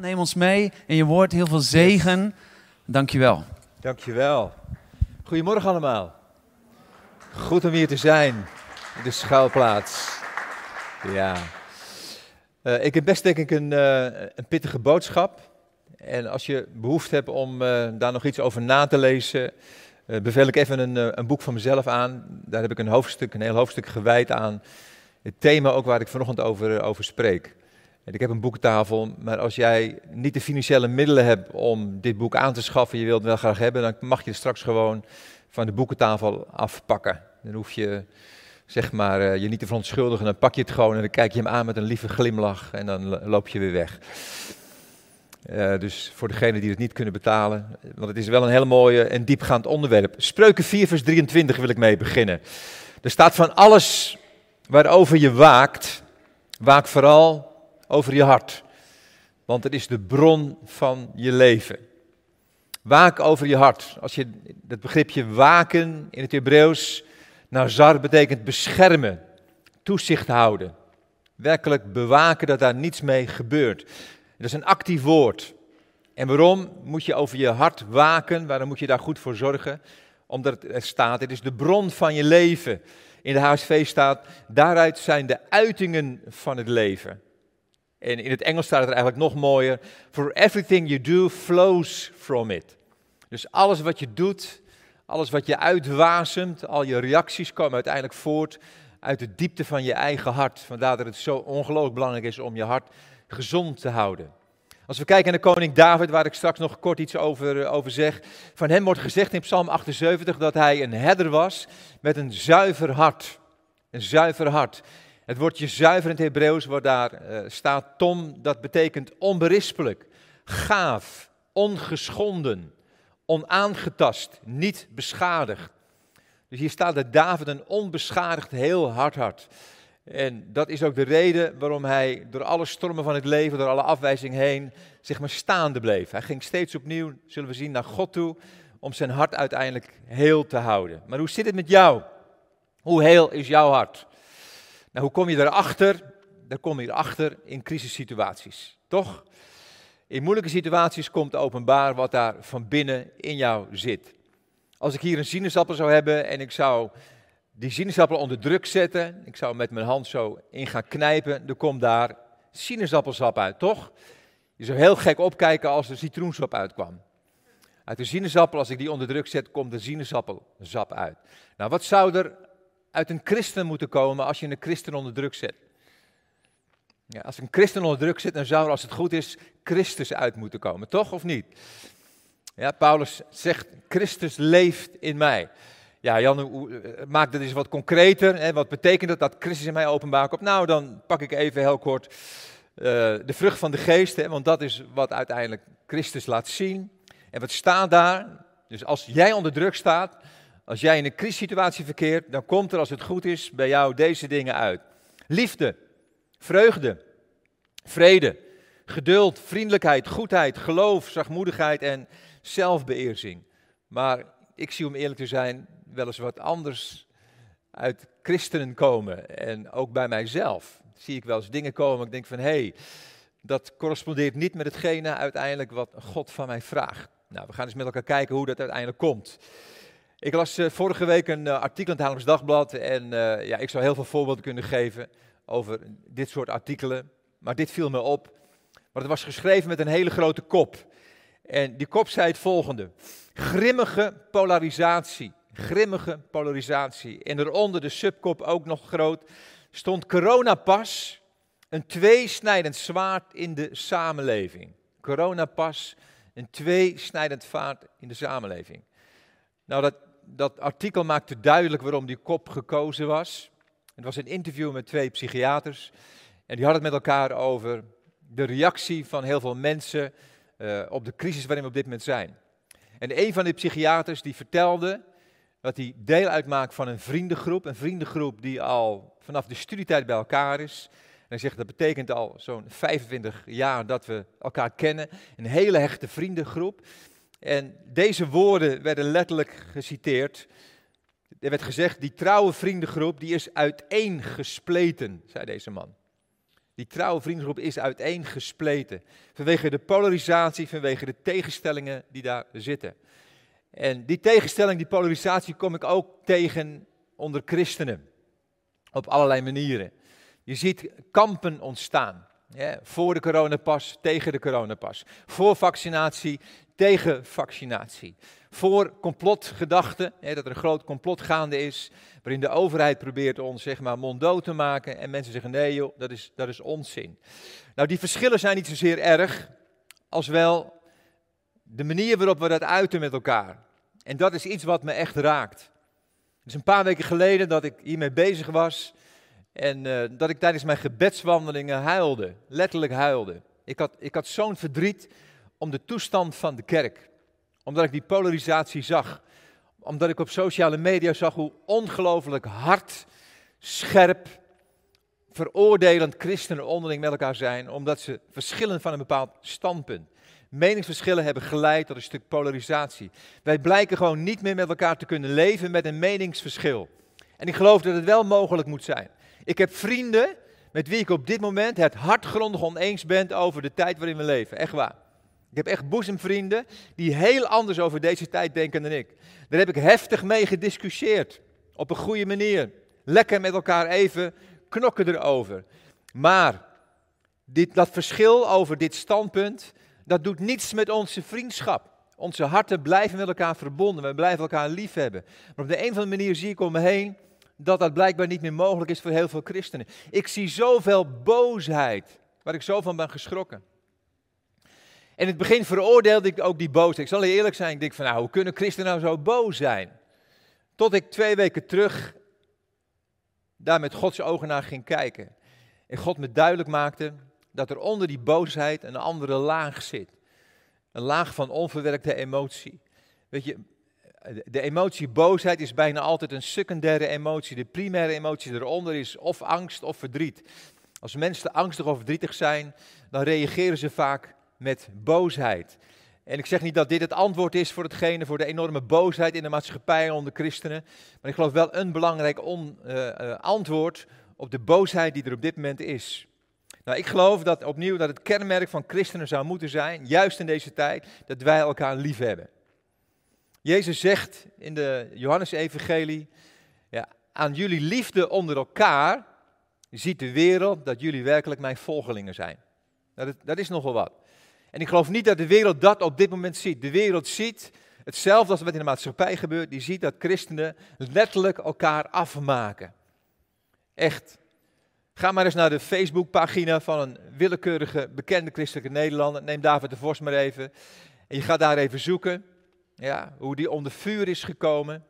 Neem ons mee in je woord. Heel veel zegen. Dank je wel. Dankjewel. Goedemorgen allemaal. Goed om hier te zijn in de schuilplaats. Ja. Eh, ik heb best denk ik een, eh, een pittige boodschap. En als je behoefte hebt om eh, daar nog iets over na te lezen, beveel ik even een, een boek van mezelf aan. Daar heb ik een hoofdstuk, een heel hoofdstuk gewijd aan. Het thema ook waar ik vanochtend over, over spreek. Ik heb een boekentafel, maar als jij niet de financiële middelen hebt om dit boek aan te schaffen, je wilt het wel graag hebben, dan mag je het straks gewoon van de boekentafel afpakken. Dan hoef je zeg maar, eh, je niet te verontschuldigen, dan pak je het gewoon en dan kijk je hem aan met een lieve glimlach en dan loop je weer weg. Uh, dus voor degenen die het niet kunnen betalen, want het is wel een heel mooi en diepgaand onderwerp. Spreuken 4, vers 23 wil ik mee beginnen. Er staat van alles waarover je waakt, waak vooral over je hart. Want het is de bron van je leven. Waak over je hart. Als je dat begripje waken in het Hebreeuws, nazar betekent beschermen, toezicht houden. Werkelijk bewaken dat daar niets mee gebeurt. Dat is een actief woord. En waarom moet je over je hart waken? Waarom moet je daar goed voor zorgen? Omdat er staat, het is de bron van je leven. In de HSV staat, daaruit zijn de uitingen van het leven. En in het Engels staat het er eigenlijk nog mooier. For everything you do flows from it. Dus alles wat je doet, alles wat je uitwasemt, al je reacties komen uiteindelijk voort uit de diepte van je eigen hart. Vandaar dat het zo ongelooflijk belangrijk is om je hart gezond te houden. Als we kijken naar koning David, waar ik straks nog kort iets over, eh, over zeg. Van hem wordt gezegd in Psalm 78 dat hij een herder was met een zuiver hart. Een zuiver hart. Het woordje zuiver in het Hebreeuws, waar daar uh, staat tom, dat betekent onberispelijk, gaaf, ongeschonden, onaangetast, niet beschadigd. Dus hier staat dat David een onbeschadigd heel hard had. En dat is ook de reden waarom hij door alle stormen van het leven, door alle afwijzing heen, zeg maar staande bleef. Hij ging steeds opnieuw, zullen we zien, naar God toe, om zijn hart uiteindelijk heel te houden. Maar hoe zit het met jou? Hoe heel is jouw hart? Nou, hoe kom je erachter? Daar kom je erachter in crisissituaties, toch? In moeilijke situaties komt openbaar wat daar van binnen in jou zit. Als ik hier een sinaasappel zou hebben en ik zou die sinaasappel onder druk zetten, ik zou met mijn hand zo in gaan knijpen, dan komt daar sinaasappelsap uit, toch? Je zou heel gek opkijken als er citroensap uitkwam. Uit de sinaasappel, als ik die onder druk zet, komt de sinaasappelsap uit. Nou, wat zou er uit een christen moeten komen als je een christen onder druk zet. Ja, als een christen onder druk zit, dan zou er, als het goed is, Christus uit moeten komen, toch of niet? Ja, Paulus zegt, Christus leeft in mij. Ja, Jan, eh, maak dat eens wat concreter. Hè? Wat betekent dat dat Christus in mij openbaar komt? Nou, dan pak ik even heel kort uh, de vrucht van de geest, hè? want dat is wat uiteindelijk Christus laat zien. En wat staat daar? Dus als jij onder druk staat, als jij in een crisissituatie verkeert, dan komt er als het goed is bij jou deze dingen uit. Liefde, vreugde, vrede, geduld, vriendelijkheid, goedheid, geloof, zachtmoedigheid en zelfbeheersing. Maar ik zie om eerlijk te zijn wel eens wat anders uit christenen komen. En ook bij mijzelf zie ik wel eens dingen komen. Ik denk van hé, hey, dat correspondeert niet met hetgene uiteindelijk wat God van mij vraagt. Nou, we gaan eens met elkaar kijken hoe dat uiteindelijk komt. Ik las uh, vorige week een uh, artikel in het Haarlems Dagblad en uh, ja, ik zou heel veel voorbeelden kunnen geven over dit soort artikelen. Maar dit viel me op, want het was geschreven met een hele grote kop. En die kop zei het volgende. Grimmige polarisatie. Grimmige polarisatie. En eronder de subkop ook nog groot stond coronapas, een tweesnijdend zwaard in de samenleving. Coronapas, een tweesnijdend zwaard in de samenleving. Nou, dat dat artikel maakte duidelijk waarom die kop gekozen was. Het was een interview met twee psychiaters. En die hadden het met elkaar over de reactie van heel veel mensen uh, op de crisis waarin we op dit moment zijn. En een van die psychiaters die vertelde dat hij deel uitmaakt van een vriendengroep. Een vriendengroep die al vanaf de studietijd bij elkaar is. En hij zegt dat betekent al zo'n 25 jaar dat we elkaar kennen. Een hele hechte vriendengroep. En deze woorden werden letterlijk geciteerd. Er werd gezegd, die trouwe vriendengroep die is uiteengespleten, zei deze man. Die trouwe vriendengroep is uiteengespleten. Vanwege de polarisatie, vanwege de tegenstellingen die daar zitten. En die tegenstelling, die polarisatie kom ik ook tegen onder christenen. Op allerlei manieren. Je ziet kampen ontstaan. Voor de coronapas, tegen de coronapas. Voor vaccinatie, tegen vaccinatie. Voor complotgedachten, dat er een groot complot gaande is, waarin de overheid probeert ons zeg maar monddood te maken. En mensen zeggen nee joh, dat is, dat is onzin. Nou, die verschillen zijn niet zozeer erg, als wel de manier waarop we dat uiten met elkaar. En dat is iets wat me echt raakt. Het is een paar weken geleden dat ik hiermee bezig was en uh, dat ik tijdens mijn gebedswandelingen huilde, letterlijk huilde. Ik had, ik had zo'n verdriet om de toestand van de kerk. Omdat ik die polarisatie zag. Omdat ik op sociale media zag hoe ongelooflijk hard, scherp, veroordelend christenen onderling met elkaar zijn. Omdat ze verschillen van een bepaald standpunt. Meningsverschillen hebben geleid tot een stuk polarisatie. Wij blijken gewoon niet meer met elkaar te kunnen leven met een meningsverschil. En ik geloof dat het wel mogelijk moet zijn. Ik heb vrienden met wie ik op dit moment het hartgrondig oneens ben over de tijd waarin we leven. Echt waar. Ik heb echt boezemvrienden die heel anders over deze tijd denken dan ik. Daar heb ik heftig mee gediscussieerd. Op een goede manier. Lekker met elkaar even knokken erover. Maar dit, dat verschil over dit standpunt, dat doet niets met onze vriendschap. Onze harten blijven met elkaar verbonden. We blijven elkaar lief hebben. Maar op de een of andere manier zie ik om me heen dat dat blijkbaar niet meer mogelijk is voor heel veel christenen. Ik zie zoveel boosheid, waar ik zo van ben geschrokken. In het begin veroordeelde ik ook die boosheid. Ik zal eerlijk zijn, ik denk van nou, hoe kunnen christenen nou zo boos zijn? Tot ik twee weken terug daar met Gods ogen naar ging kijken. En God me duidelijk maakte dat er onder die boosheid een andere laag zit. Een laag van onverwerkte emotie. Weet je, de emotie boosheid is bijna altijd een secundaire emotie. De primaire emotie eronder is of angst of verdriet. Als mensen angstig of verdrietig zijn, dan reageren ze vaak met boosheid. En ik zeg niet dat dit het antwoord is voor hetgene, voor de enorme boosheid in de maatschappij onder christenen. Maar ik geloof wel een belangrijk on, uh, uh, antwoord op de boosheid die er op dit moment is. Nou, ik geloof dat opnieuw dat het kenmerk van christenen zou moeten zijn, juist in deze tijd, dat wij elkaar lief hebben. Jezus zegt in de Johannesevangelie, ja, aan jullie liefde onder elkaar ziet de wereld dat jullie werkelijk mijn volgelingen zijn. Dat, dat is nogal wat. En ik geloof niet dat de wereld dat op dit moment ziet. De wereld ziet hetzelfde als wat in de maatschappij gebeurt. Die ziet dat christenen letterlijk elkaar afmaken. Echt. Ga maar eens naar de Facebookpagina van een willekeurige bekende christelijke Nederlander. Neem David de Vos maar even. En je gaat daar even zoeken. Ja, hoe die onder vuur is gekomen.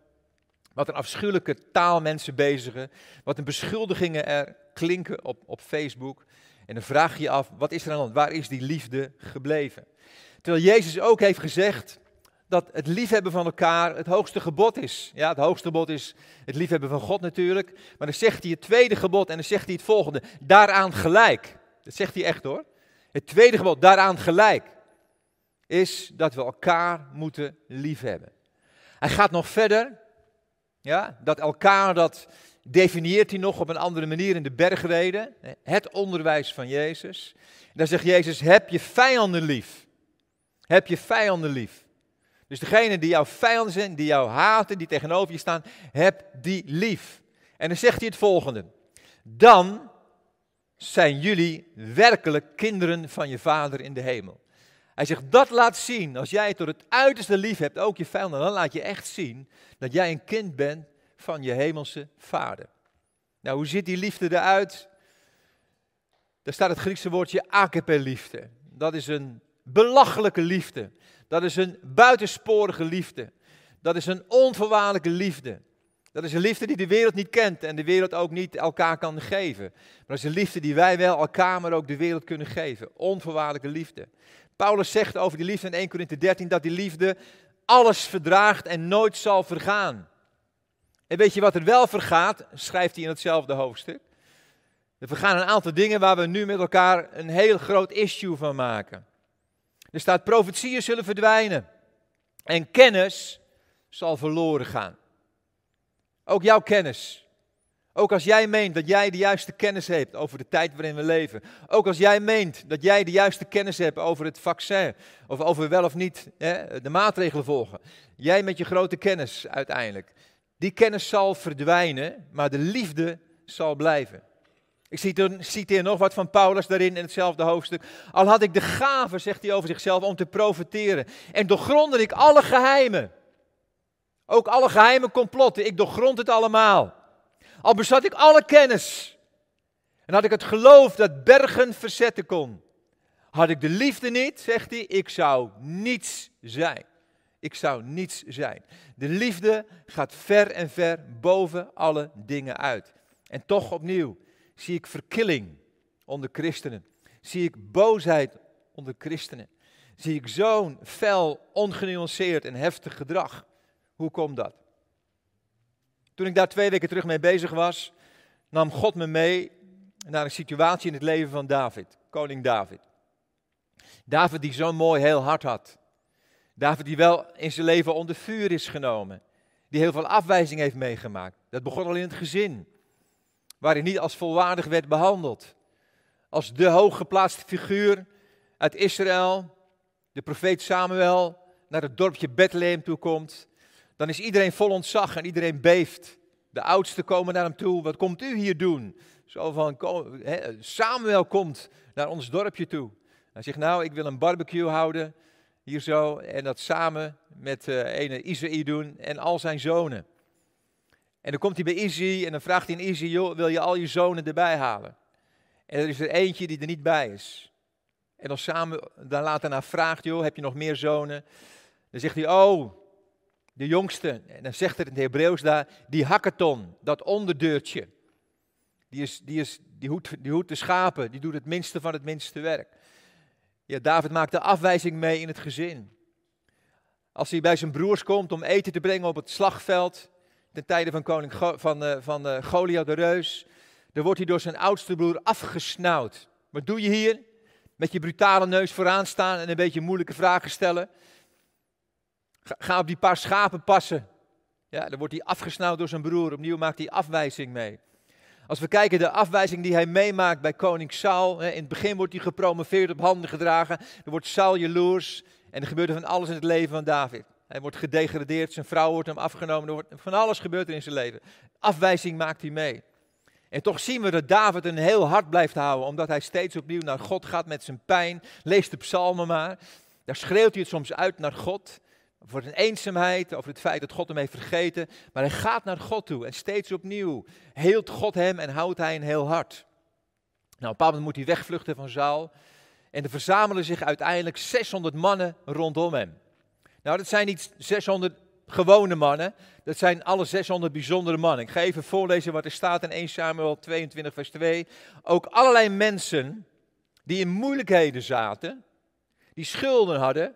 Wat een afschuwelijke taal mensen bezigen. Wat een beschuldigingen er klinken op, op Facebook. En dan vraag je je af, wat is er aan? Waar is die liefde gebleven? Terwijl Jezus ook heeft gezegd dat het liefhebben van elkaar het hoogste gebod is. Ja, het hoogste gebod is het liefhebben van God natuurlijk. Maar dan zegt hij het tweede gebod en dan zegt hij het volgende. Daaraan gelijk. Dat zegt hij echt hoor. Het tweede gebod, daaraan gelijk is dat we elkaar moeten liefhebben. Hij gaat nog verder. Ja, dat elkaar, dat definieert hij nog op een andere manier in de bergreden. Het onderwijs van Jezus. En dan zegt Jezus, heb je vijanden lief. Heb je vijanden lief. Dus degene die jouw vijanden zijn, die jou haten, die tegenover je staan, heb die lief. En dan zegt hij het volgende. Dan zijn jullie werkelijk kinderen van je Vader in de hemel. Hij zegt, dat laat zien, als jij tot het uiterste lief hebt, ook je vijanden, dan laat je echt zien dat jij een kind bent van je hemelse vader. Nou, hoe ziet die liefde eruit? Daar staat het Griekse woordje agape-liefde. Dat is een belachelijke liefde. Dat is een buitensporige liefde. Dat is een onvoorwaardelijke liefde. Dat is een liefde die de wereld niet kent en de wereld ook niet elkaar kan geven. Maar dat is een liefde die wij wel elkaar, maar ook de wereld kunnen geven. Onvoorwaardelijke liefde. Paulus zegt over die liefde in 1 Corinthië 13 dat die liefde alles verdraagt en nooit zal vergaan. En weet je wat er wel vergaat? Schrijft hij in hetzelfde hoofdstuk. Er vergaan een aantal dingen waar we nu met elkaar een heel groot issue van maken. Er staat profetieën zullen verdwijnen en kennis zal verloren gaan. Ook jouw kennis, Ook als jij meent dat jij de juiste kennis hebt over de tijd waarin we leven. Ook als jij meent dat jij de juiste kennis hebt over het vaccin. Of over wel of niet hè, de maatregelen volgen. Jij met je grote kennis uiteindelijk. Die kennis zal verdwijnen, maar de liefde zal blijven. Ik citeer nog wat van Paulus daarin in hetzelfde hoofdstuk. Al had ik de gave, zegt hij over zichzelf, om te profiteren. En doorgrondde ik alle geheimen. Ook alle geheime complotten. Ik doorgrond het allemaal. Al bezat ik alle kennis. En had ik het geloof dat bergen verzetten kon. Had ik de liefde niet, zegt hij, ik zou niets zijn. Ik zou niets zijn. De liefde gaat ver en ver boven alle dingen uit. En toch opnieuw zie ik verkilling onder christenen. Zie ik boosheid onder christenen. Zie ik zo'n fel, ongenuanceerd en heftig gedrag. Hoe komt dat? Toen ik daar twee weken terug mee bezig was, nam God me mee naar een situatie in het leven van David, koning David. David die zo'n mooi heel hart had. David die wel in zijn leven onder vuur is genomen. Die heel veel afwijzing heeft meegemaakt. Dat begon al in het gezin. Waar hij niet als volwaardig werd behandeld. Als de hooggeplaatste figuur uit Israël, de profeet Samuel, naar het dorpje Bethlehem toe komt dan is iedereen vol ontzag en iedereen beeft. De oudsten komen naar hem toe. Wat komt u hier doen? Zo van, Samuel komt naar ons dorpje toe. Hij zegt, nou, ik wil een barbecue houden, en dat samen met uh, ene Isaïe doen en al zijn zonen. En dan komt hij bij Izzy en dan vraagt hij aan Izzy, joh, wil je al je zonen erbij halen? En er is er eentje die er niet bij is. En dan samen, dan later naar vraagt, joh, heb je nog meer zonen? Dan zegt hij, oh, de jongste, en dan zegt het in het Hebreeuws daar, die hackathon, dat onderdeurtje. Die, is, die, is, die, die hoedt de schapen, die doet het minste van het minste werk. Ja, David maakt de afwijzing mee in het gezin. Als hij bij zijn broers komt om eten te brengen op het slagveld, ten tijde van, koning van, uh, van uh, Goliath de Reus, dan wordt hij door zijn oudste broer afgesnauwd. Wat doe je hier? Met je brutale neus vooraan staan en een beetje moeilijke vragen stellen. Ga, op die paar schapen passen. Ja, dan wordt hij afgesnauwd door zijn broer. Opnieuw maakt hij afwijzing mee. Als we kijken de afwijzing die hij meemaakt bij koning Saul. In het begin wordt hij gepromoveerd op handen gedragen. Dan wordt Saul jaloers. En er gebeurt van alles in het leven van David. Hij wordt gedegradeerd, zijn vrouw wordt hem afgenomen. Er wordt, van alles gebeurt er in zijn leven. Afwijzing maakt hij mee. En toch zien we dat David een heel hart blijft houden, omdat hij steeds opnieuw naar God gaat met zijn pijn. Lees de psalmen maar. Daar schreeuwt hij het soms uit naar God. Voor zijn eenzaamheid, over het feit dat God hem heeft vergeten. Maar hij gaat naar God toe en steeds opnieuw heelt God hem en houdt hij een heel hart. Nou, op een moment moet hij wegvluchten van Saul. En er verzamelen zich uiteindelijk 600 mannen rondom hem. Nou, dat zijn niet 600 gewone mannen. Dat zijn alle 600 bijzondere mannen. Ik ga even voorlezen wat er staat in 1 Samuel 22, vers 2. Ook allerlei mensen die in moeilijkheden zaten, die schulden hadden,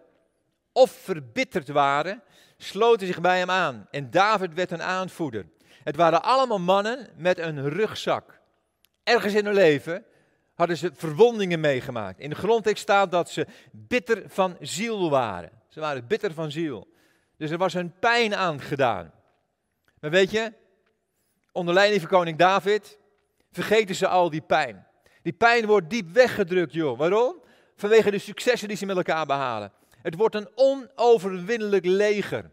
of verbitterd waren, sloten zich bij hem aan. En David werd een aanvoerder. Het waren allemaal mannen met een rugzak. Ergens in hun leven hadden ze verwondingen meegemaakt. In de grondtekst staat dat ze bitter van ziel waren. Ze waren bitter van ziel. Dus er was hun pijn aangedaan. Maar weet je, onder leiding van koning David vergeten ze al die pijn. Die pijn wordt diep weggedrukt, joh. Waarom? Vanwege de successen die ze met elkaar behalen. Het wordt een onoverwinnelijk leger.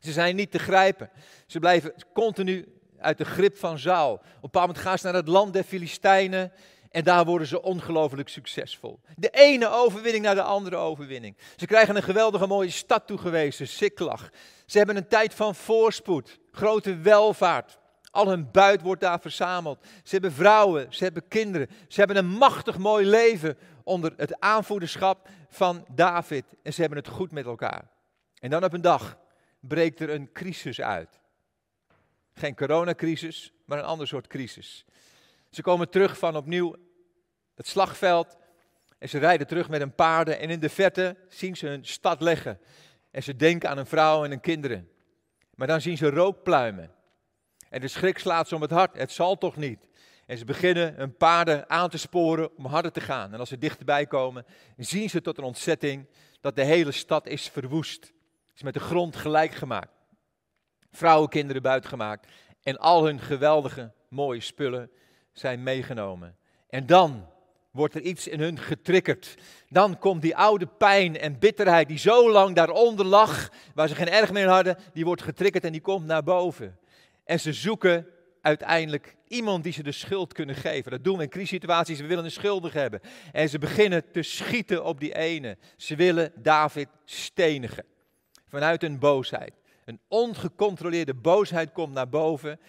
Ze zijn niet te grijpen. Ze blijven continu uit de grip van Zaal. Op een bepaald moment gaan ze naar het land der Filistijnen. En daar worden ze ongelooflijk succesvol. De ene overwinning naar de andere overwinning. Ze krijgen een geweldige mooie stad toegewezen, Siklag. Ze hebben een tijd van voorspoed, grote welvaart. Al hun buit wordt daar verzameld. Ze hebben vrouwen, ze hebben kinderen. Ze hebben een machtig mooi leven onder het aanvoederschap van David. En ze hebben het goed met elkaar. En dan op een dag breekt er een crisis uit. Geen coronacrisis, maar een ander soort crisis. Ze komen terug van opnieuw het slagveld. En ze rijden terug met een paarden. En in de verte zien ze een stad leggen. En ze denken aan een vrouw en een kinderen. Maar dan zien ze rookpluimen. En de schrik slaat ze om het hart. Het zal toch niet? En ze beginnen hun paarden aan te sporen om harder te gaan. En als ze dichterbij komen, zien ze tot een ontzetting dat de hele stad is verwoest. Is met de grond gelijk gemaakt. Vrouwen, kinderen buitengemaakt. En al hun geweldige mooie spullen zijn meegenomen. En dan wordt er iets in hun getriggerd. Dan komt die oude pijn en bitterheid die zo lang daaronder lag, waar ze geen erg meer hadden, die wordt getriggerd en die komt naar boven. En ze zoeken uiteindelijk iemand die ze de schuld kunnen geven. Dat doen we in crisissituaties, we willen een schuldig hebben. En ze beginnen te schieten op die ene. Ze willen David stenigen. Vanuit hun boosheid. Een ongecontroleerde boosheid komt naar boven.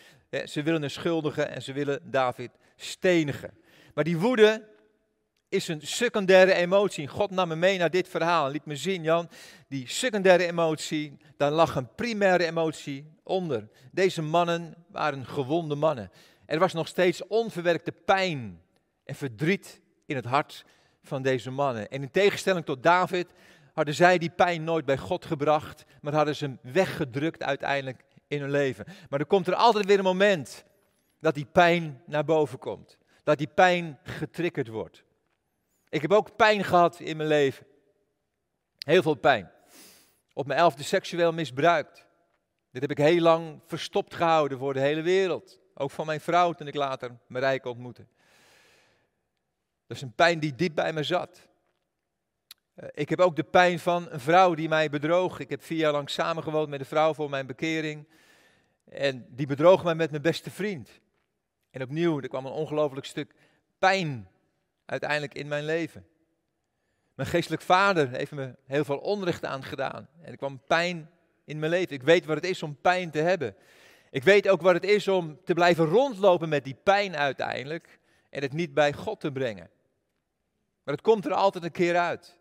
Ze willen een schuldige en ze willen David stenigen. Maar die woede is een secundaire emotie. God nam me mee naar dit verhaal en liet me zien, Jan, die secundaire emotie, daar lag een primaire emotie onder. Deze mannen waren gewonde mannen. Er was nog steeds onverwerkte pijn en verdriet in het hart van deze mannen. En in tegenstelling tot David hadden zij die pijn nooit bij God gebracht, maar hadden ze hem weggedrukt uiteindelijk in hun leven. Maar er komt er altijd weer een moment dat die pijn naar boven komt. Dat die pijn getriggerd wordt. Ik heb ook pijn gehad in mijn leven. Heel veel pijn. Op mijn elfde seksueel misbruikt. Dit heb ik heel lang verstopt gehouden voor de hele wereld. Ook van mijn vrouw toen ik later Marijke ontmoette. Dat is een pijn die diep bij me zat. Eh, ik heb ook de pijn van een vrouw die mij bedroog. Ik heb vier jaar lang samengewoond met een vrouw voor mijn bekering. En die bedroog mij met mijn beste vriend. En opnieuw, er kwam een ongelooflijk stuk pijn uiteindelijk in mijn leven. Mijn geestelijk vader heeft me heel veel onrecht aangedaan. En er kwam pijn in mijn leven. Ik weet wat het is om pijn te hebben. Ik weet ook wat het is om te blijven rondlopen met die pijn uiteindelijk. En het niet bij God te brengen. Maar het komt er altijd een keer uit.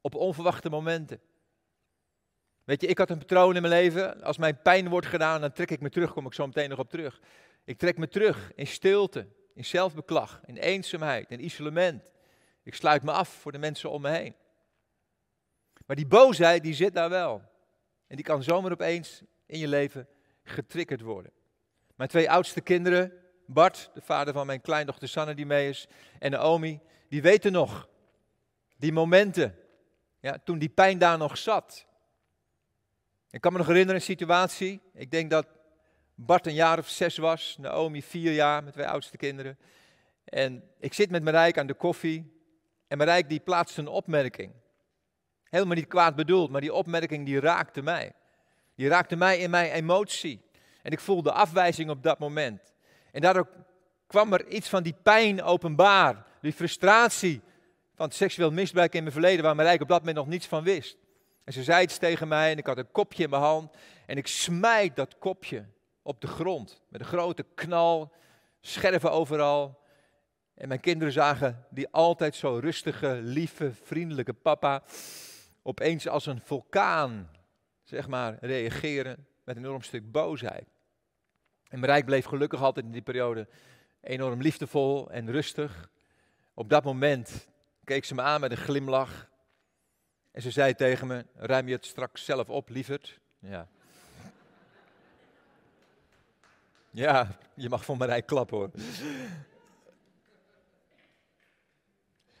Op onverwachte momenten. Weet je, ik had een patroon in mijn leven. Als mijn pijn wordt gedaan, dan trek ik me terug. Kom ik zo meteen nog op terug. Ik trek me terug in stilte in zelfbeklag, in eenzaamheid, in isolement. Ik sluit me af voor de mensen om me heen. Maar die boosheid, die zit daar wel. En die kan zomaar opeens in je leven getriggerd worden. Mijn twee oudste kinderen, Bart, de vader van mijn kleindochter Sanne die mee is, en Naomi, die weten nog die momenten, ja, toen die pijn daar nog zat. Ik kan me nog herinneren een situatie, ik denk dat Bart een jaar of zes was, Naomi vier jaar met twee oudste kinderen. En ik zit met Marijke aan de koffie en Marijke die plaatst een opmerking. Helemaal niet kwaad bedoeld, maar die opmerking die raakte mij. Die raakte mij in mijn emotie. En ik voelde afwijzing op dat moment. En daardoor kwam er iets van die pijn openbaar. Die frustratie van seksueel misbruik in mijn verleden, waar Marijke op dat moment nog niets van wist. En ze zei iets tegen mij en ik had een kopje in mijn hand. En ik smijt dat kopje op de grond. Met een grote knal, scherven overal. En mijn kinderen zagen die altijd zo rustige, lieve, vriendelijke papa opeens als een vulkaan, zeg maar, reageren met een enorm stuk boosheid. En Rijk bleef gelukkig altijd in die periode enorm liefdevol en rustig. Op dat moment keek ze me aan met een glimlach. En ze zei tegen me, ruim je het straks zelf op, lieverd? Ja, Ja, je mag van Marij klappen hoor.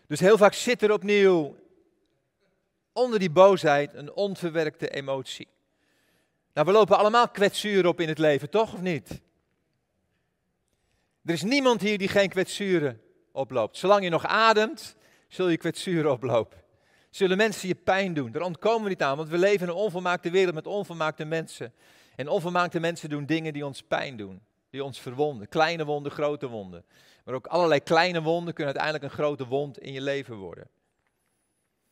Dus heel vaak zit er opnieuw onder die boosheid een onverwerkte emotie. Nou, we lopen allemaal kwetsuren op in het leven, toch of niet? Er is niemand hier die geen kwetsuren oploopt. Zolang je nog ademt, zul je kwetsuren oplopen. Zullen mensen je pijn doen? Daar ontkomen we niet aan, want we leven in een onvolmaakte wereld met onvolmaakte mensen. En onvermaakte mensen doen dingen die ons pijn doen, die ons verwonden. Kleine wonden, grote wonden. Maar ook allerlei kleine wonden kunnen uiteindelijk een grote wond in je leven worden.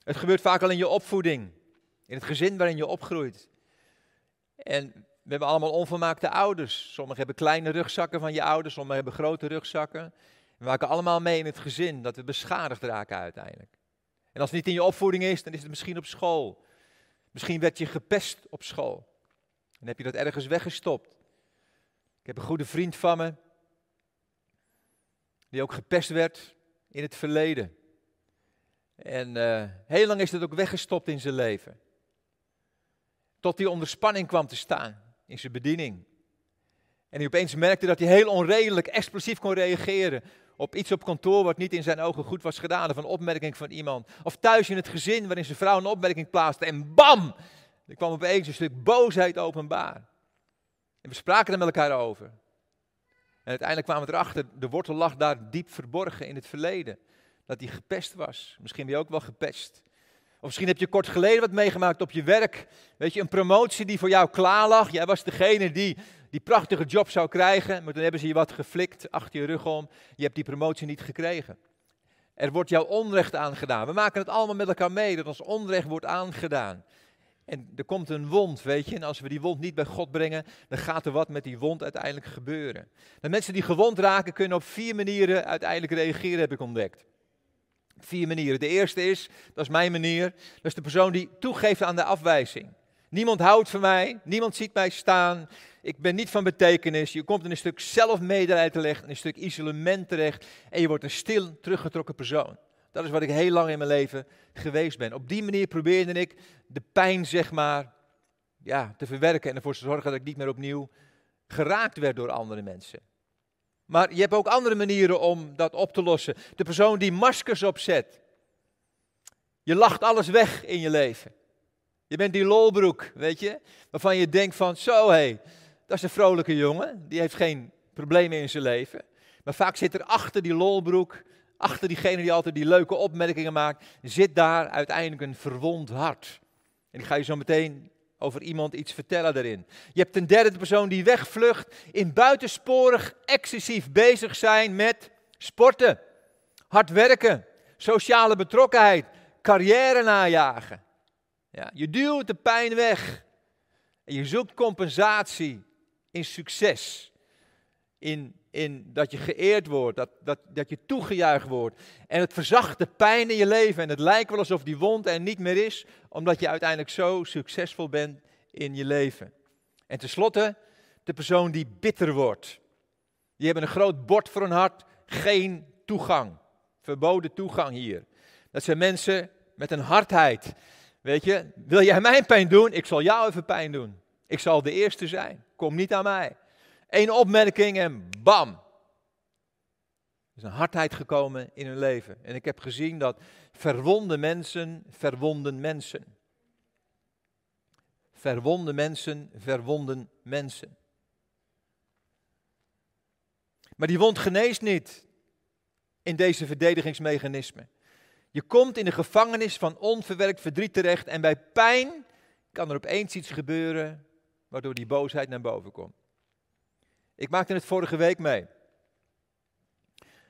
Het gebeurt vaak al in je opvoeding, in het gezin waarin je opgroeit. En we hebben allemaal onvermaakte ouders. Sommigen hebben kleine rugzakken van je ouders, sommigen hebben grote rugzakken. We maken allemaal mee in het gezin dat we beschadigd raken uiteindelijk. En als het niet in je opvoeding is, dan is het misschien op school. Misschien werd je gepest op school. En heb je dat ergens weggestopt. Ik heb een goede vriend van me, die ook gepest werd in het verleden. En uh, heel lang is dat ook weggestopt in zijn leven. Tot hij onder spanning kwam te staan in zijn bediening. En hij opeens merkte dat hij heel onredelijk, explosief kon reageren op iets op kantoor wat niet in zijn ogen goed was gedaan, of een opmerking van iemand. Of thuis in het gezin waarin zijn vrouw een opmerking plaatste en bam, er kwam opeens een stuk boosheid openbaar. En we spraken er met elkaar over. uiteindelijk kwamen we erachter, de wortel lag daar diep verborgen in het verleden. Dat hij gepest was. Misschien ben je ook wel gepest. Of misschien heb je kort geleden wat meegemaakt op je werk. Weet je, een promotie die voor jou klaar lag. Jij was degene die die prachtige job zou krijgen. Maar toen hebben ze je wat geflikt achter je rug om. Je hebt die promotie niet gekregen. Er wordt jou onrecht aangedaan. We maken het allemaal met elkaar mee dat ons onrecht wordt aangedaan. En er komt een wond, weet je. En als we die wond niet bij God brengen, dan gaat er wat met die wond uiteindelijk gebeuren. De mensen die gewond raken, kunnen op vier manieren uiteindelijk reageren, heb ik ontdekt. Vier manieren. De eerste is, dat is mijn manier, dat is de persoon die toegeeft aan de afwijzing. Niemand houdt van mij, niemand ziet mij staan, ik ben niet van betekenis. Je komt in een stuk zelfmedelijden terecht, in een stuk isolement terecht en je wordt een stil, teruggetrokken persoon. Dat is wat ik heel lang in mijn leven geweest ben. Op die manier probeerde ik de pijn, zeg maar, ja, te verwerken en ervoor te zorgen dat ik niet meer opnieuw geraakt werd door andere mensen. Maar je hebt ook andere manieren om dat op te lossen. De persoon die maskers opzet. Je lacht alles weg in je leven. Je bent die lolbroek, weet je, waarvan je denkt van, zo hé, hey, dat is een vrolijke jongen, die heeft geen problemen in zijn leven. Maar vaak zit er achter die lolbroek, achter diegene die altijd die leuke opmerkingen maakt, zit daar uiteindelijk een verwond hart. En ik ga je zo meteen over iemand iets vertellen daarin. Je hebt een derde persoon die wegvlucht, in buitensporig excessief bezig zijn met sporten, hard werken, sociale betrokkenheid, carrière najagen. Ja, je duwt de pijn weg en je zoekt compensatie in succes. In, in dat je geëerd wordt, dat, dat, dat je toegejuicht wordt. En het verzacht de pijn in je leven. En het lijkt wel alsof die wond er niet meer is, omdat je uiteindelijk zo succesvol bent in je leven. En tenslotte, de persoon die bitter wordt. Die hebben een groot bord voor hun hart, geen toegang. Verboden toegang hier. Dat zijn mensen met een hardheid. Weet je, wil jij mijn pijn doen? Ik zal jou even pijn doen. Ik zal de eerste zijn. Kom niet aan mij. Eén opmerking en bam. Er is een hardheid gekomen in hun leven. En ik heb gezien dat verwonde mensen verwonden mensen. Verwonde mensen verwonden mensen. Maar die wond geneest niet in deze verdedigingsmechanismen. Je komt in de gevangenis van onverwerkt verdriet terecht en bij pijn kan er opeens iets gebeuren waardoor die boosheid naar boven komt. Ik maakte het vorige week mee.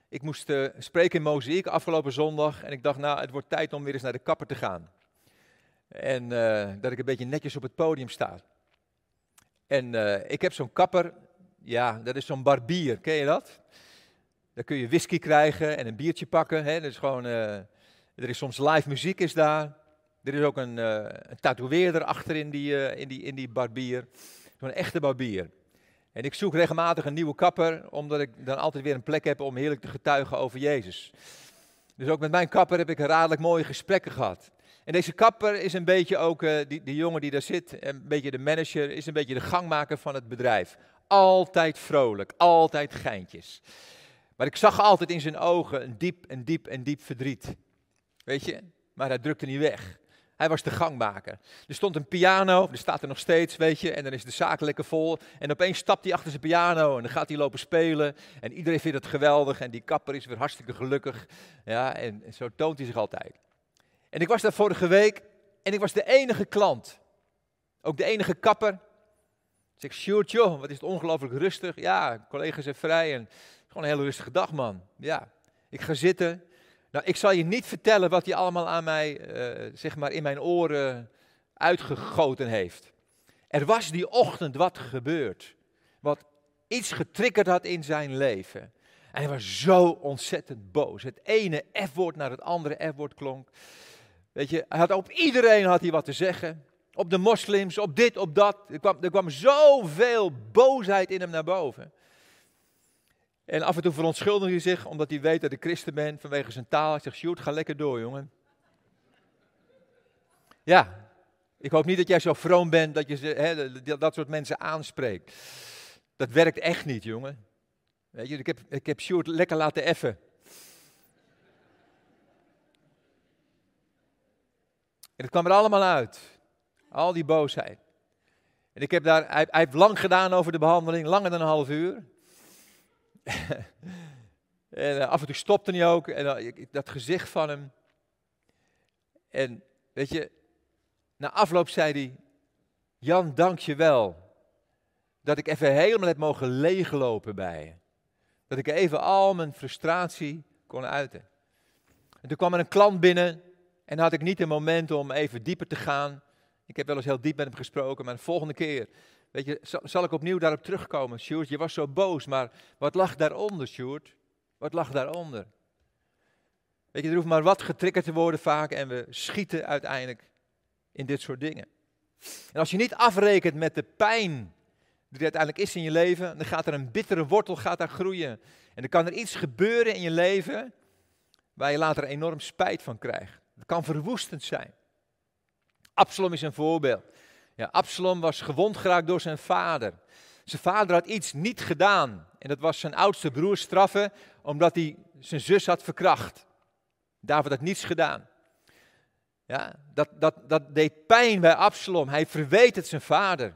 Ik moest uh, spreken in Mozaïek afgelopen zondag en ik dacht, nou, het wordt tijd om weer eens naar de kapper te gaan. En uh, dat ik een beetje netjes op het podium sta. En uh, ik heb zo'n kapper, ja, dat is zo'n barbier, ken je dat? Daar kun je whisky krijgen en een biertje pakken. Hè? Is gewoon, er is soms live muziek is daar. Er is ook een, een tatoeëerder achter in die, in die, in die barbier. Zo'n echte barbier. En ik zoek regelmatig een nieuwe kapper, omdat ik dan altijd weer een plek heb om heerlijk te getuigen over Jezus. Dus ook met mijn kapper heb ik radelijk mooie gesprekken gehad. En deze kapper is een beetje ook, uh, die, die jongen die daar zit, een beetje de manager, is een beetje de gangmaker van het bedrijf. Altijd vrolijk, altijd geintjes. Maar ik zag altijd in zijn ogen een diep en diep en diep verdriet. Weet je, maar hij drukte niet weg. Hij was de gangmaker. Er stond een piano, er staat er nog steeds, weet je, en dan is de zaak lekker vol. En opeens stapt hij achter zijn piano en dan gaat hij lopen spelen. En iedereen vindt het geweldig en die kapper is weer hartstikke gelukkig. Ja, en, zo toont hij zich altijd. En ik was daar vorige week en ik was de enige klant. Ook de enige kapper. Ik zeg, Sjoerd, joh, wat is het ongelooflijk rustig. Ja, collega's zijn vrij en gewoon een hele rustige dag, man. Ja, ik ga zitten nou, ik zal je niet vertellen wat hij allemaal aan mij, uh, zeg maar, in mijn oren uitgegoten heeft. Er was die ochtend wat gebeurd. Wat iets getriggerd had in zijn leven. En hij was zo ontzettend boos. Het ene F-woord naar het andere F-woord klonk. Weet je, op iedereen had hij wat te zeggen. Op de moslims, op dit, op dat. Er kwam, er kwam zoveel boosheid in hem naar boven. En af en toe verontschuldigt hij zich omdat hij weet dat ik christen ben vanwege zijn taal. Hij zegt, Sjoerd, ga lekker door, jongen. Ja, ik hoop niet dat jij zo vroom bent dat je dat soort mensen aanspreekt. Dat werkt echt niet, jongen. Weet je, ik heb, ik heb Sjoerd lekker laten effen. En het kwam er allemaal uit. Al die boosheid. En ik heb daar, hij heeft lang gedaan over de behandeling, langer dan een half uur. en eh, af en toe stopte hij ook. En uh, dat gezicht van hem. En weet je, na afloop zei hij: Jan, dank je wel dat ik even helemaal heb mogen leeglopen bij je. Dat ik even al mijn frustratie kon uiten. En toen kwam er een klant binnen en had ik niet een moment om even dieper te gaan. Ik heb wel eens heel diep met hem gesproken, maar de volgende keer, weet je, zal ik opnieuw daarop terugkomen. Sjoerd, je was zo boos, maar wat lag daaronder, Sjoerd? Wat lag daaronder? Weet je, er hoeft maar wat getriggerd te worden vaak en we schieten uiteindelijk in dit soort dingen. En als je niet afrekent met de pijn die er uiteindelijk is in je leven, dan gaat er een bittere wortel gaat daar groeien. En dan kan er iets gebeuren in je leven waar je later enorm spijt van krijgt. Het kan verwoestend zijn. Absalom is een voorbeeld. Ja, Absalom was gewond geraakt door zijn vader. Zijn vader had iets niet gedaan. En dat was zijn oudste broer straffen, omdat hij zijn zus had verkracht. David had niets gedaan. Ja, dat, dat, dat deed pijn bij Absalom. Hij verweet het zijn vader.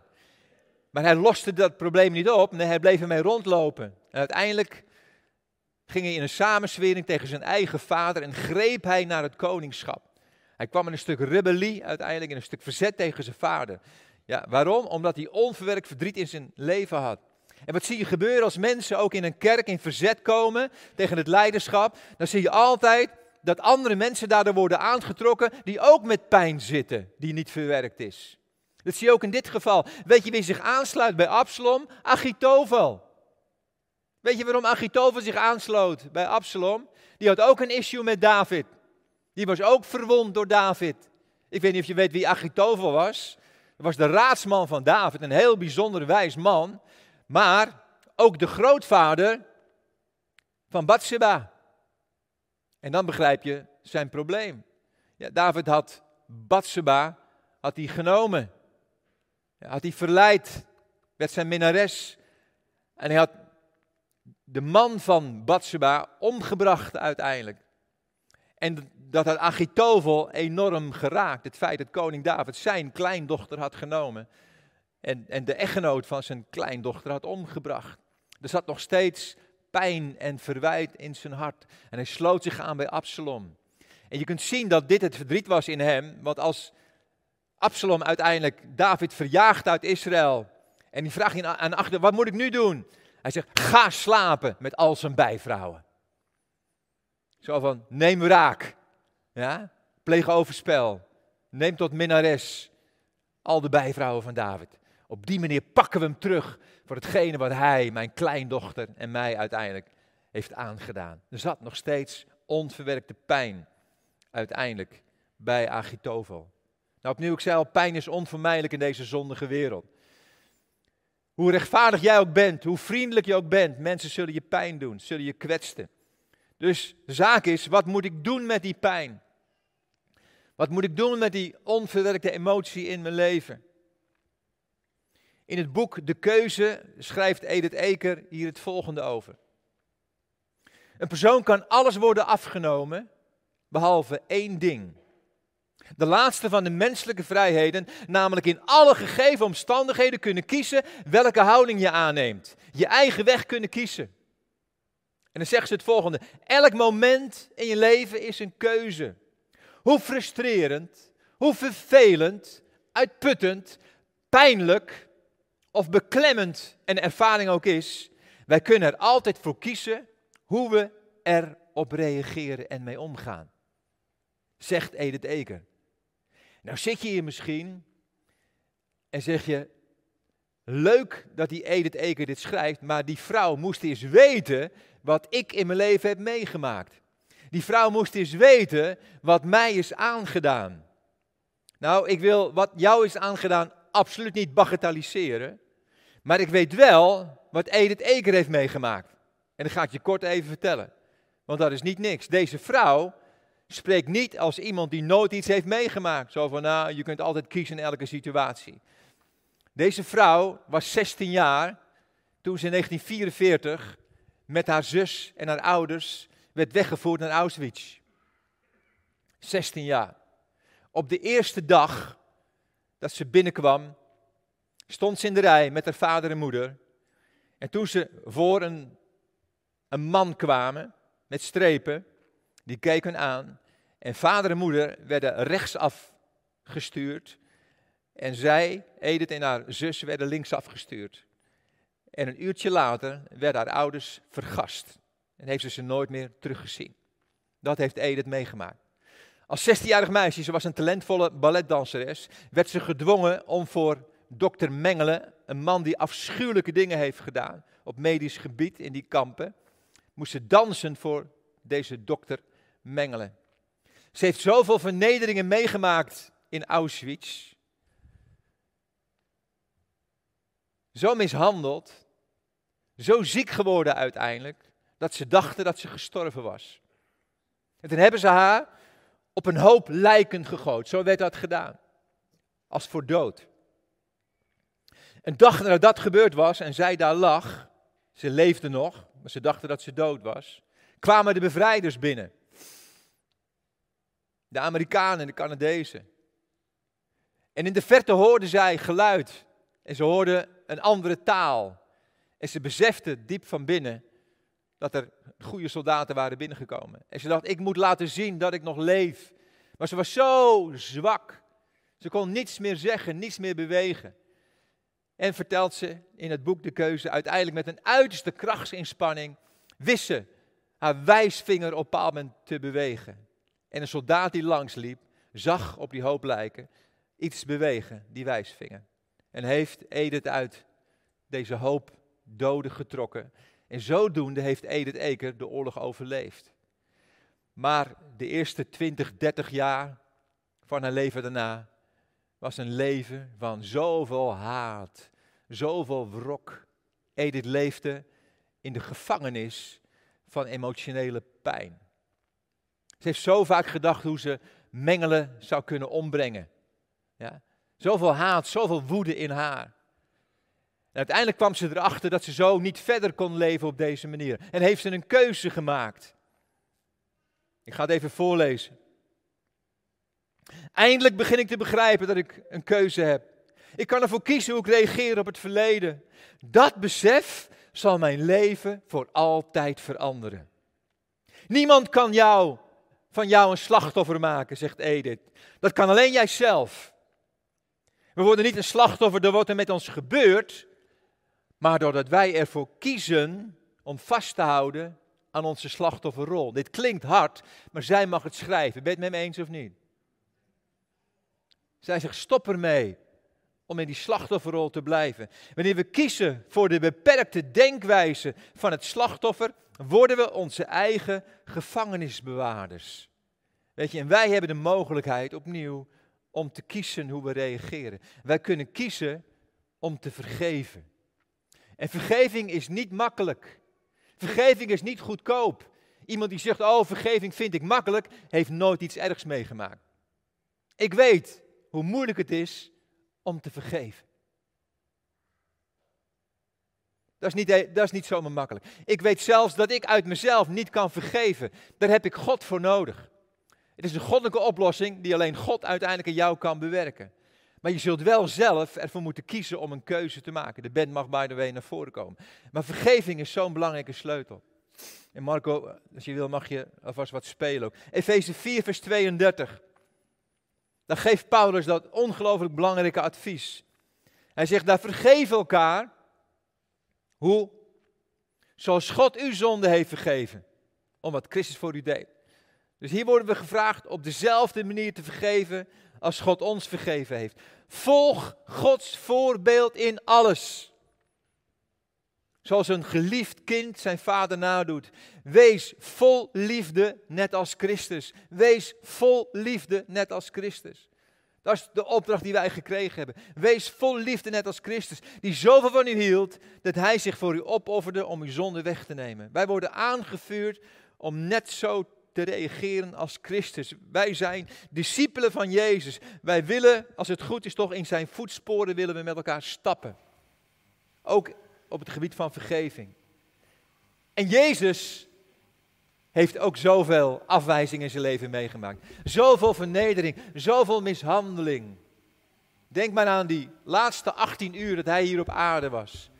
Maar hij loste dat probleem niet op. Nee, hij bleef ermee rondlopen. En uiteindelijk ging hij in een samenswering tegen zijn eigen vader en greep hij naar het koningschap. Hij kwam in een stuk rebellie uiteindelijk, in een stuk verzet tegen zijn vader. Ja, waarom? Omdat hij onverwerkt verdriet in zijn leven had. En wat zie je gebeuren als mensen ook in een kerk in verzet komen tegen het leiderschap? Dan zie je altijd dat andere mensen daardoor worden aangetrokken die ook met pijn zitten, die niet verwerkt is. Dat zie je ook in dit geval. Weet je wie zich aansluit bij Absalom? Achitovel. Weet je waarom Achitovel zich aansloot bij Absalom? Die had ook een issue met David. Die was ook verwond door David. Ik weet niet of je weet wie Achitovel was. Dat was de raadsman van David, een heel bijzonder wijs man. Maar ook de grootvader van Bathsheba. En dan begrijp je zijn probleem. Ja, David had Bathsheba had hij genomen. Had hij verleid, werd zijn minnares. En hij had de man van Bathsheba omgebracht uiteindelijk. En dat had Achitovel enorm geraakt. Het feit dat koning David zijn kleindochter had genomen. En, en de echtgenoot van zijn kleindochter had omgebracht. Er zat nog steeds pijn en verwijt in zijn hart. En hij sloot zich aan bij Absalom. En je kunt zien dat dit het verdriet was in hem. Want als Absalom uiteindelijk David verjaagt uit Israël. En die vraagt aan achter, wat moet ik nu doen? Hij zegt, ga slapen met al zijn bijvrouwen. Zo van, neem raak. Ja? Pleeg overspel. Neem tot minnares al de bijvrouwen van David. Op die manier pakken we hem terug voor hetgene wat hij, mijn kleindochter en mij uiteindelijk heeft aangedaan. Er zat nog steeds onverwerkte pijn uiteindelijk bij Agitovel. Nou, opnieuw, ik zei al, pijn is onvermijdelijk in deze zondige wereld. Hoe rechtvaardig jij ook bent, hoe vriendelijk je ook bent, mensen zullen je pijn doen, zullen je kwetsen. Dus de zaak is, wat moet ik doen met die pijn? Wat moet ik doen met die onverwerkte emotie in mijn leven? In het boek De Keuze schrijft Edith Eker hier het volgende over. Een persoon kan alles worden afgenomen, behalve één ding. De laatste van de menselijke vrijheden, namelijk in alle gegeven omstandigheden kunnen kiezen welke houding je aanneemt. Je eigen weg kunnen kiezen. En dan zegt ze het volgende: elk moment in je leven is een keuze. Hoe frustrerend, hoe vervelend, uitputtend, pijnlijk of beklemmend een ervaring ook is, wij kunnen er altijd voor kiezen hoe we erop reageren en mee omgaan. Zegt Edith Eker. Nou zit je hier misschien en zeg je, leuk dat die Edith Eker dit schrijft, maar die vrouw moest eens weten wat ik in mijn leven heb meegemaakt. Die vrouw moest eens weten wat mij is aangedaan. Nou, ik wil wat jou is aangedaan absoluut niet bagatelliseren. Maar ik weet wel wat Edith Eker heeft meegemaakt. En dat ga ik je kort even vertellen. Want dat is niet niks. Deze vrouw spreekt niet als iemand die nooit iets heeft meegemaakt. Zo van, nou, je kunt altijd kiezen in elke situatie. Deze vrouw was 16 jaar toen ze in 1944 met haar zus en haar ouders werd weggevoerd naar Auschwitz. 16 jaar. Op de eerste dag dat ze binnenkwam, stond ze in de rij met haar vader en moeder. En toen ze voor een een man kwamen met strepen, die keken aan. En vader en moeder werden rechtsaf gestuurd. En zij, Edith en haar zus, werden linksaf gestuurd. En een uurtje later werden haar ouders vergast. En heeft ze ze nooit meer teruggezien. Dat heeft Edith meegemaakt. Als 16-jarig meisje, ze was een talentvolle balletdanseres, werd ze gedwongen om voor dokter Mengelen, een man die afschuwelijke dingen heeft gedaan op medisch gebied in die kampen, moest ze dansen voor deze dokter Mengelen. Ze heeft zoveel vernederingen meegemaakt in Auschwitz. Zo mishandeld, zo ziek geworden uiteindelijk, dat ze dachten dat ze gestorven was. En toen hebben ze haar op een hoop lijken gegooid. Zo werd dat gedaan. Als voor dood. Een dag nadat dat gebeurd was en zij daar lag, ze leefde nog, maar ze dachten dat ze dood was, kwamen de bevrijders binnen. De Amerikanen en de Canadezen. En in de verte hoorden zij geluid. En ze hoorden een andere taal. En ze beseften diep van binnen dat er goede soldaten waren binnengekomen. En ze dacht, ik moet laten zien dat ik nog leef. Maar ze was zo zwak. Ze kon niets meer zeggen, niets meer bewegen. En vertelt ze in het boek De Keuze, uiteindelijk met een uiterste krachtsinspanning, wist ze haar wijsvinger op een moment te bewegen. En een soldaat die langsliep, zag op die hoop lijken iets bewegen, die wijsvinger. En heeft Edith uit deze hoop doden getrokken. En zodoende heeft Edith Eker de oorlog overleefd. Maar de eerste 20, 30 jaar van haar leven daarna was een leven van zoveel haat, zoveel wrok. Edith leefde in de gevangenis van emotionele pijn. Ze heeft zo vaak gedacht hoe ze Mengelen zou kunnen ombrengen. Ja? Zoveel haat, zoveel woede in haar. En uiteindelijk kwam ze erachter dat ze zo niet verder kon leven op deze manier. En heeft ze een keuze gemaakt. Ik ga het even voorlezen. Eindelijk begin ik te begrijpen dat ik een keuze heb. Ik kan ervoor kiezen hoe ik reageer op het verleden. Dat besef zal mijn leven voor altijd veranderen. Niemand kan jou, van jou een slachtoffer maken, zegt Edith. Dat kan alleen jijzelf. We worden niet een slachtoffer door wat er met ons gebeurt, maar doordat wij ervoor kiezen om vast te houden aan onze slachtofferrol. Dit klinkt hard, maar zij mag het schrijven. Ben je het met me eens of niet? Zij zegt, stop ermee om in die slachtofferrol te blijven. Wanneer we kiezen voor de beperkte denkwijze van het slachtoffer, worden we onze eigen gevangenisbewaarders. Weet je, en wij hebben de mogelijkheid opnieuw om te kiezen hoe we reageren. Wij kunnen kiezen om te vergeven. En vergeving is niet makkelijk. Vergeving is niet goedkoop. Iemand die zegt, oh vergeving vind ik makkelijk, heeft nooit iets ergs meegemaakt. Ik weet hoe moeilijk het is om te vergeven. Dat is, niet, dat is niet zomaar makkelijk. Ik weet zelfs dat ik uit mezelf niet kan vergeven. Daar heb ik God voor nodig. Het is een goddelijke oplossing die alleen God uiteindelijk in jou kan bewerken. Maar je zult wel zelf ervoor moeten kiezen om een keuze te maken. De band mag by the way naar voren komen. Maar vergeving is zo'n belangrijke sleutel. En Marco, als je wil mag je alvast wat spelen ook. Efeze 4 vers 32. Dan geeft Paulus dat ongelooflijk belangrijke advies. Hij zegt daar vergeef elkaar. Hoe? Zoals God uw zonde heeft vergeven. Om wat Christus voor u deed. Dus hier worden we gevraagd op dezelfde manier te vergeven als God ons vergeven heeft. Volg Gods voorbeeld in alles. Zoals een geliefd kind zijn vader nadoet. Wees vol liefde, net als Christus. Wees vol liefde, net als Christus. Dat is de opdracht die wij gekregen hebben. Wees vol liefde, net als Christus, die zoveel van u hield, dat hij zich voor u opofferde om uw zonde weg te nemen. Wij worden aangevuurd om net zo te reageren als Christus. Wij zijn discipelen van Jezus. Wij willen, als het goed is, toch in zijn voetsporen willen we met elkaar stappen. Ook op het gebied van vergeving. En Jezus heeft ook zoveel afwijzing in zijn leven meegemaakt. Zoveel vernedering, zoveel mishandeling. Denk maar aan die laatste 18 uur dat hij hier op aarde was.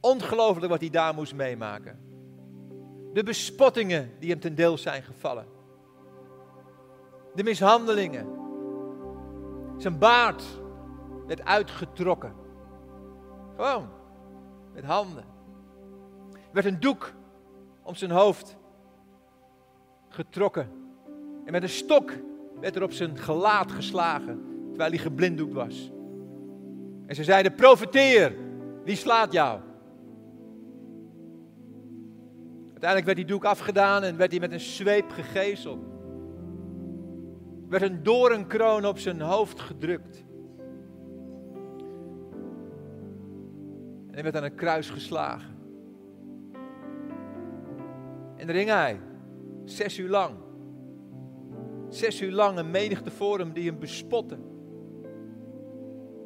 Ongelooflijk wat hij daar moest meemaken. De bespottingen die hem ten deel zijn gevallen. De mishandelingen. Zijn baard werd uitgetrokken. Gewoon. Met handen. Er werd een doek om zijn hoofd getrokken. En met een stok werd er op zijn gelaat geslagen, terwijl hij geblinddoekt was. En ze zeiden, profeteer, wie slaat jou? Uiteindelijk werd die doek afgedaan en werd hij met een zweep gegezeld. Er werd een doornkroon op zijn hoofd gedrukt. En hij werd aan een kruis geslagen. En daar hing hij, zes uur lang. Zes uur lang een menigte voor hem die hem bespotten.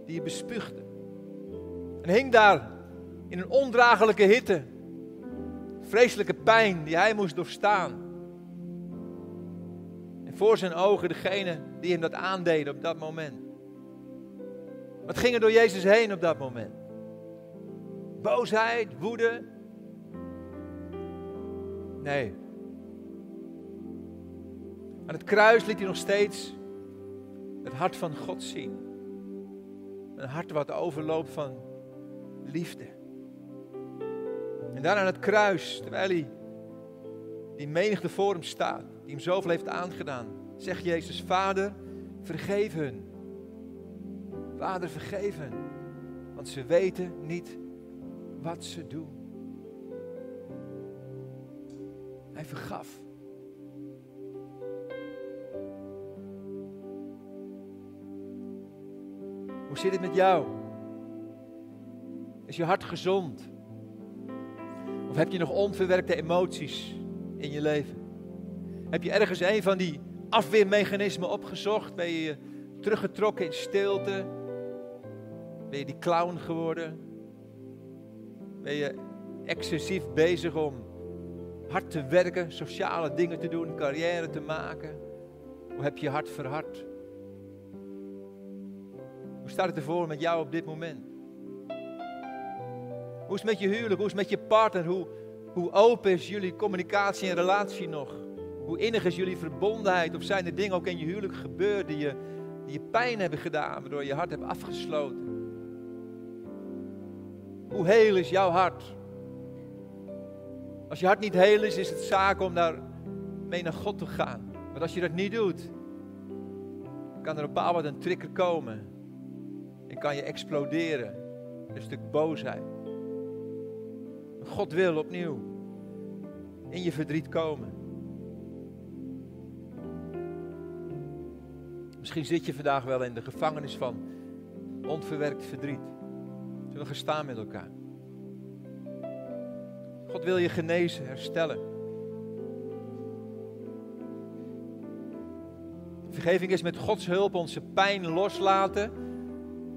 Die hem bespuugden. En hing daar in een ondraaglijke hitte. Vreselijke pijn die hij moest doorstaan. En voor zijn ogen degene die hem dat aandeden op dat moment. Wat ging er door Jezus heen op dat moment? Boosheid, woede. Nee. Aan het kruis liet hij nog steeds het hart van God zien. Een hart wat overloopt van liefde. En daar aan het kruis, terwijl hij die menigte voor hem staat, die hem zoveel heeft aangedaan, zegt Jezus, Vader, vergeef hun. Vader, vergeef hun, want ze weten niet wat ze doen. Hij vergaf. Hoe zit het met jou? Is je hart gezond? Of heb je nog onverwerkte emoties in je leven? Heb je ergens een van die afweermechanismen opgezocht? Ben je teruggetrokken in stilte? Ben je die clown geworden? Ben je excessief bezig om hard te werken, sociale dingen te doen, carrière te maken? Hoe heb je hart verhard? Hoe staat het ervoor met jou op dit moment? Hoe is het met je huwelijk? Hoe is het met je partner? Hoe, hoe open is jullie communicatie en relatie nog? Hoe innig is jullie verbondenheid? Of zijn er dingen ook in je huwelijk gebeurd die je, die je pijn hebben gedaan, waardoor je hart hebt afgesloten? Hoe heel is jouw hart? Als je hart niet heel is, is het zaak om daar mee naar God te gaan. Maar als je dat niet doet, kan er op een wat een trigger komen. En kan je exploderen. Een stuk boosheid. God wil opnieuw in je verdriet komen. Misschien zit je vandaag wel in de gevangenis van onverwerkt verdriet. Zullen we gaan staan met elkaar? God wil je genezen, herstellen. Vergeving is met Gods hulp onze pijn loslaten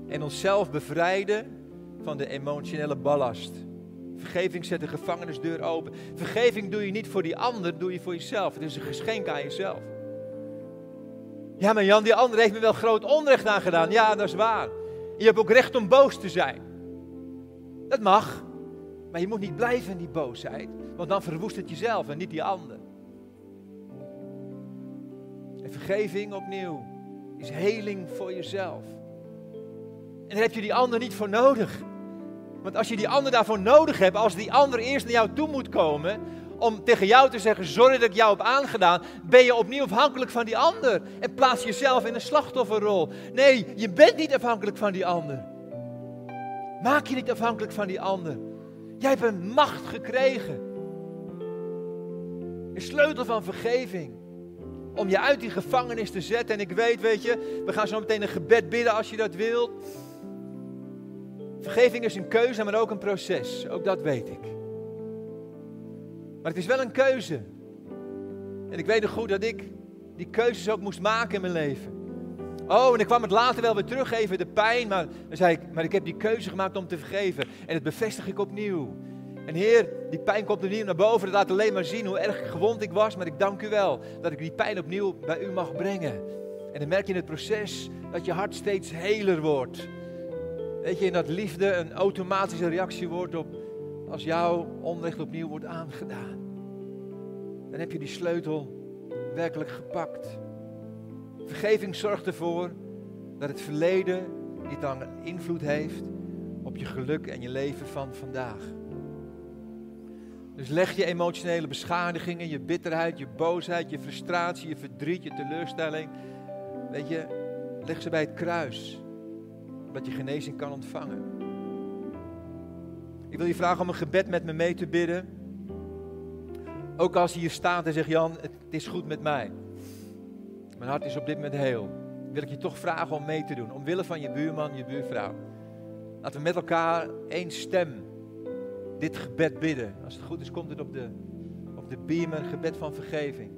en onszelf bevrijden van de emotionele ballast. Vergeving zet de gevangenisdeur open. Vergeving doe je niet voor die ander, doe je voor jezelf. Het is een geschenk aan jezelf. Ja, maar Jan, die ander heeft me wel groot onrecht aangedaan. Ja, dat is waar. Je hebt ook recht om boos te zijn. Dat mag. Maar je moet niet blijven in die boosheid. Want dan verwoest het jezelf en niet die ander. En vergeving opnieuw is heling voor jezelf. En daar heb je die ander niet voor nodig. Want als je die ander daarvoor nodig hebt, als die ander eerst naar jou toe moet komen, om tegen jou te zeggen, sorry dat ik jou heb aangedaan, ben je opnieuw afhankelijk van die ander. En plaats jezelf in een slachtofferrol. Nee, je bent niet afhankelijk van die ander. Maak je niet afhankelijk van die ander. Jij hebt een macht gekregen. Een sleutel van vergeving. Om je uit die gevangenis te zetten. En ik weet, weet je, we gaan zo meteen een gebed bidden als je dat wilt. Vergeving is een keuze, maar ook een proces. Ook dat weet ik. Maar het is wel een keuze. En ik weet nog goed dat ik die keuzes ook moest maken in mijn leven. Oh, en ik kwam het later wel weer teruggeven, de pijn. Maar dan zei ik, maar ik heb die keuze gemaakt om te vergeven. En dat bevestig ik opnieuw. En Heer, die pijn komt opnieuw naar boven. Dat laat alleen maar zien hoe erg gewond ik was. Maar ik dank u wel dat ik die pijn opnieuw bij u mag brengen. En dan merk je in het proces dat je hart steeds heler wordt. Weet je, in dat liefde een automatische reactie wordt op als jouw onrecht opnieuw wordt aangedaan. dan heb je die sleutel werkelijk gepakt. Vergeving zorgt ervoor dat het verleden niet dan invloed heeft op je geluk en je leven van vandaag. Dus leg je emotionele beschadigingen, je bitterheid, je boosheid, je frustratie, je verdriet, je teleurstelling. Weet je, leg ze bij het kruis. Dat je genezing kan ontvangen. Ik wil je vragen om een gebed met me mee te bidden. Ook als je hier staat en zegt, Jan, het is goed met mij. Mijn hart is op dit moment heel. Wil ik je toch vragen om mee te doen. Omwille van je buurman, je buurvrouw. Laten we met elkaar één stem dit gebed bidden. Als het goed is, komt het op de, op de beamer, gebed van vergeving.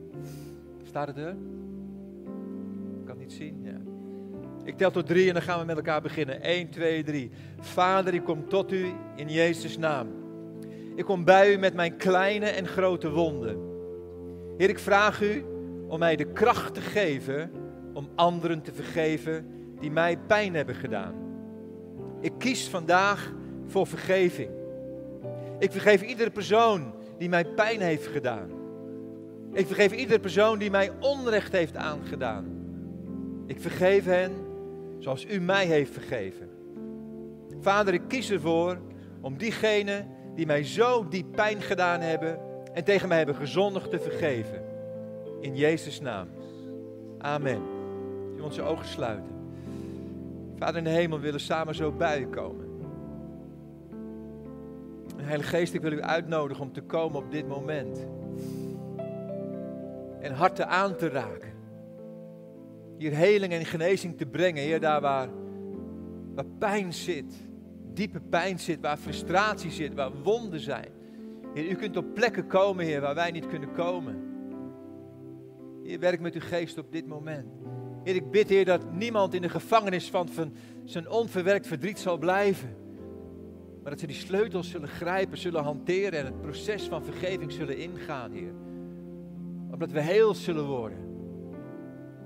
Staat het er? Ik kan het niet zien. Ja. Ik tel tot drie en dan gaan we met elkaar beginnen. 1, 2, 3. Vader, ik kom tot u in Jezus' naam. Ik kom bij u met mijn kleine en grote wonden. Heer, ik vraag u om mij de kracht te geven om anderen te vergeven die mij pijn hebben gedaan. Ik kies vandaag voor vergeving. Ik vergeef iedere persoon die mij pijn heeft gedaan. Ik vergeef iedere persoon die mij onrecht heeft aangedaan. Ik vergeef hen zoals u mij heeft vergeven. Vader, ik kies ervoor om diegenen die mij zo diep pijn gedaan hebben en tegen mij hebben gezondigd te vergeven. In Jezus' naam. Amen. Je onze ogen sluiten. Vader in de hemel, willen samen zo bij u komen. Heilige Geest, ik wil u uitnodigen om te komen op dit moment. En harten aan te raken. Hier heling en genezing te brengen, Heer, daar waar, waar pijn zit. Diepe pijn zit, waar frustratie zit, waar wonden zijn. Heer, u kunt op plekken komen, Heer, waar wij niet kunnen komen. Heer, werk met uw geest op dit moment. Heer, ik bid, Heer, dat niemand in de gevangenis van, van zijn onverwerkt verdriet zal blijven. Maar dat ze die sleutels zullen grijpen, zullen hanteren en het proces van vergeving zullen ingaan, Heer. Opdat we heel zullen worden.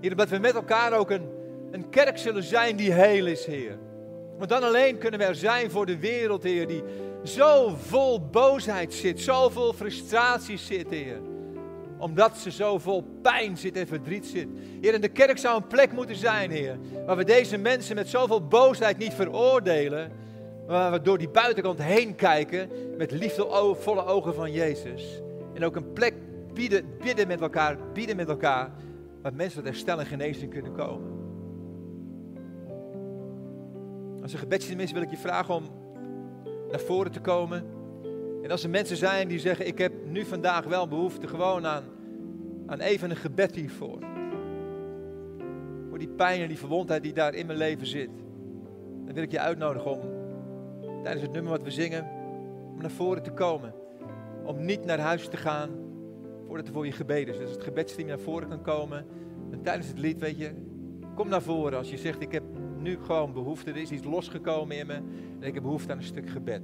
Heer, dat we met elkaar ook een, een kerk zullen zijn die heel is, Heer. Want dan alleen kunnen we er zijn voor de wereld, Heer, die zo vol boosheid zit, zo vol frustratie zit, Heer. Omdat ze zo vol pijn zit en verdriet zit. Heer, en de kerk zou een plek moeten zijn, Heer, waar we deze mensen met zoveel boosheid niet veroordelen, waar we door die buitenkant heen kijken met liefdevolle ogen van Jezus. En ook een plek bieden, bidden met elkaar, bieden met elkaar, waar mensen tot herstel en genezing kunnen komen. Als er gebedje is, wil ik je vragen om naar voren te komen. En als er mensen zijn die zeggen, ik heb nu vandaag wel behoefte gewoon aan, aan even een gebed hiervoor. Voor die pijn en die verwondheid die daar in mijn leven zit. Dan wil ik je uitnodigen om tijdens het nummer wat we zingen, om naar voren te komen. Om niet naar huis te gaan voordat er voor je gebeden is. Dus als het gebedsteam naar voren kan komen. En tijdens het lied, weet je, kom naar voren als je zegt, ik heb nu gewoon behoefte. Er is iets losgekomen in me en ik heb behoefte aan een stuk gebed.